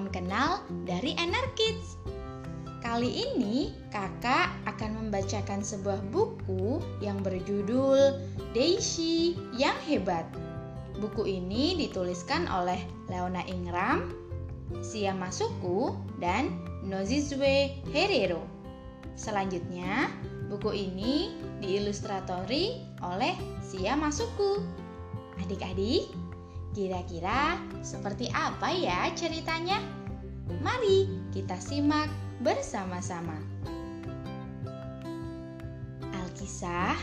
Salam kenal dari Kids. Kali ini kakak akan membacakan sebuah buku yang berjudul Daisy yang Hebat. Buku ini dituliskan oleh Leona Ingram, Sia Masuku, dan Nozizwe Herero. Selanjutnya, buku ini diilustratori oleh Sia Masuku. Adik-adik, kira-kira seperti apa ya ceritanya? Mari kita simak bersama-sama. Alkisah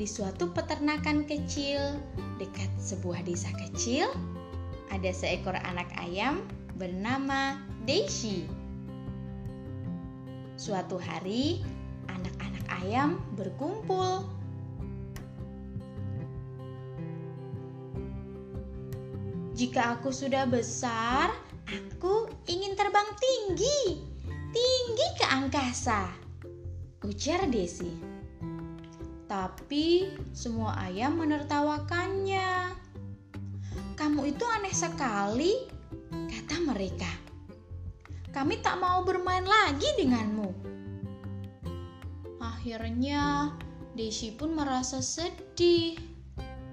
di suatu peternakan kecil dekat sebuah desa kecil, ada seekor anak ayam bernama Daisy. Suatu hari, anak-anak ayam berkumpul. Jika aku sudah besar, aku ingin terbang tinggi tinggi ke angkasa, ujar Desi. Tapi semua ayam menertawakannya. Kamu itu aneh sekali, kata mereka. Kami tak mau bermain lagi denganmu. Akhirnya, Desi pun merasa sedih.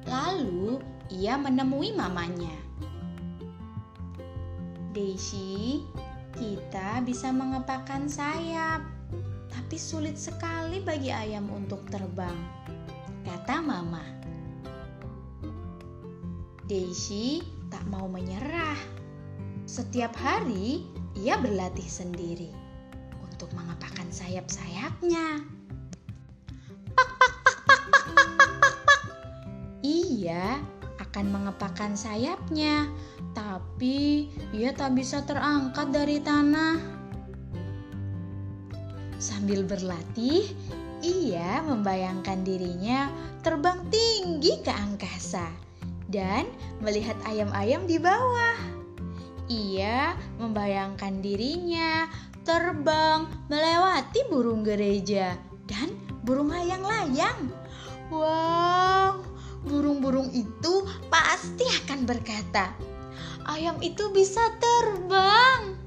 Lalu, ia menemui mamanya. Desi, kita bisa mengepakkan sayap, tapi sulit sekali bagi ayam untuk terbang, kata Mama. Daisy tak mau menyerah. Setiap hari ia berlatih sendiri untuk mengepakkan sayap-sayapnya. Ia akan mengepakkan sayapnya tapi ia tak bisa terangkat dari tanah. Sambil berlatih, ia membayangkan dirinya terbang tinggi ke angkasa dan melihat ayam-ayam di bawah. Ia membayangkan dirinya terbang melewati burung gereja dan burung layang-layang. Wow, burung-burung itu pasti akan berkata, ayam itu bisa terbang.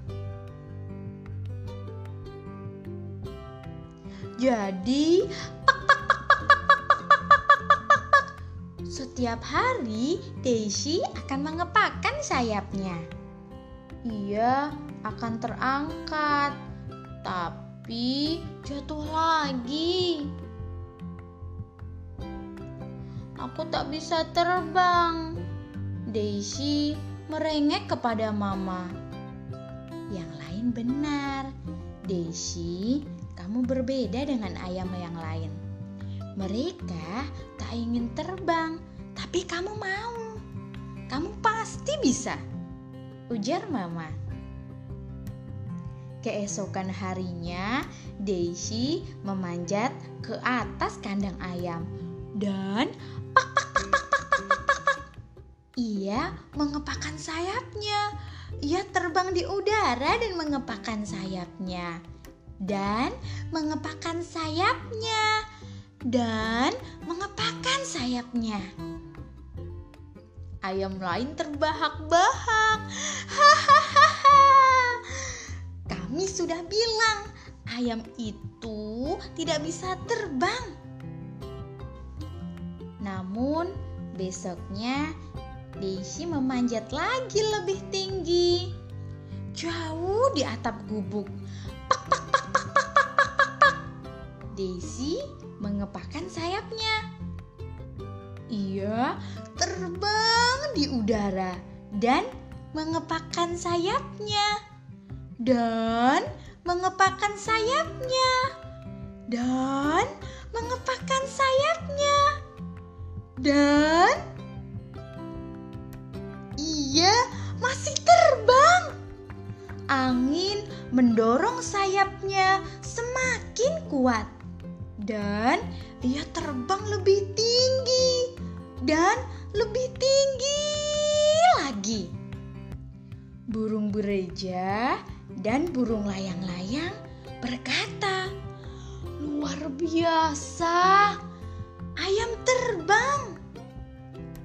Jadi, setiap hari Daisy akan mengepakkan sayapnya. Ia akan terangkat, tapi jatuh lagi. Aku tak bisa terbang. Daisy merengek kepada mama. Yang lain benar. Desi, kamu berbeda dengan ayam yang lain. Mereka tak ingin terbang, tapi kamu mau. Kamu pasti bisa. Ujar mama. Keesokan harinya, Daisy memanjat ke atas kandang ayam dan ia mengepakkan sayapnya. Ia terbang di udara dan mengepakkan sayapnya. Dan mengepakkan sayapnya. Dan mengepakkan sayapnya. Ayam lain terbahak-bahak. Hahaha. Kami sudah bilang ayam itu tidak bisa terbang. Namun besoknya Daisy memanjat lagi lebih tinggi. Jauh di atap gubuk. Pak, pak, pak, pak, pak, pak, pak, pak, pak. Daisy mengepakkan sayapnya. Ia terbang di udara dan mengepakkan sayapnya. Dan mengepakkan sayapnya. Dan mengepakkan sayapnya. Dan mendorong sayapnya semakin kuat, dan ia terbang lebih tinggi dan lebih tinggi lagi. Burung gereja dan burung layang-layang berkata, "Luar biasa, ayam terbang."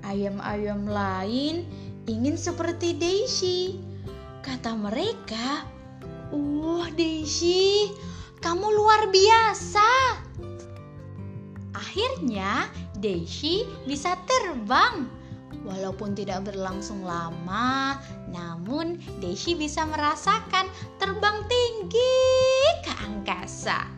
Ayam-ayam lain ingin seperti Daisy. Kata mereka, Daisy, kamu luar biasa. Akhirnya Daisy bisa terbang. Walaupun tidak berlangsung lama, namun Daisy bisa merasakan terbang tinggi ke angkasa.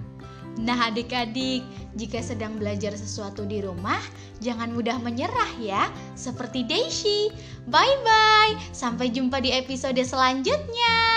Nah, adik-adik, jika sedang belajar sesuatu di rumah, jangan mudah menyerah ya, seperti Daisy. Bye bye, sampai jumpa di episode selanjutnya.